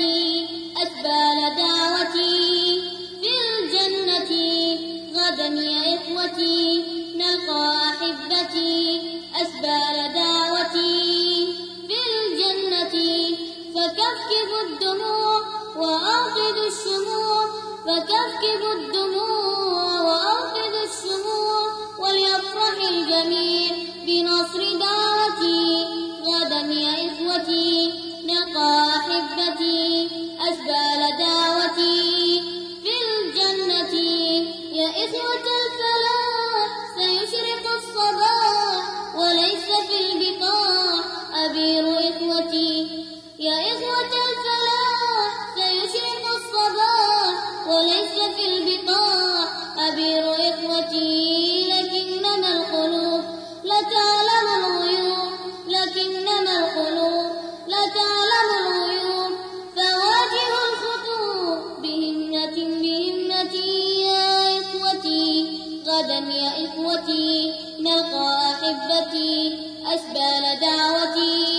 جنتي أجبال دعوتي في الجنة. غدا يا إخوتي نلقى أحبتي. أسبال دعوتي في الجنة. فكفكف الدموع وأوقد الشموع. فكفكف الدموع غدا يا إخوتي نلقى أحبتي أسبال دعوتي.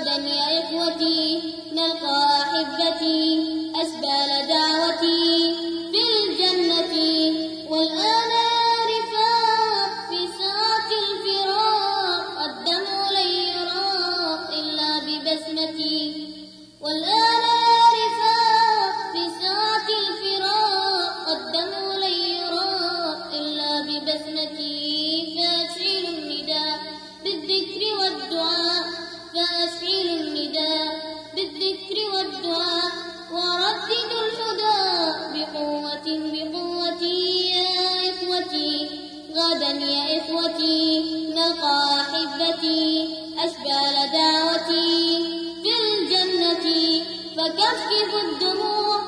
غدا يا إخوتي نلقى أحبتي أسبال دعوتي. يا إخوتي نلقى أحبتي أشبال دعوتي في الجنة فكفف الدموع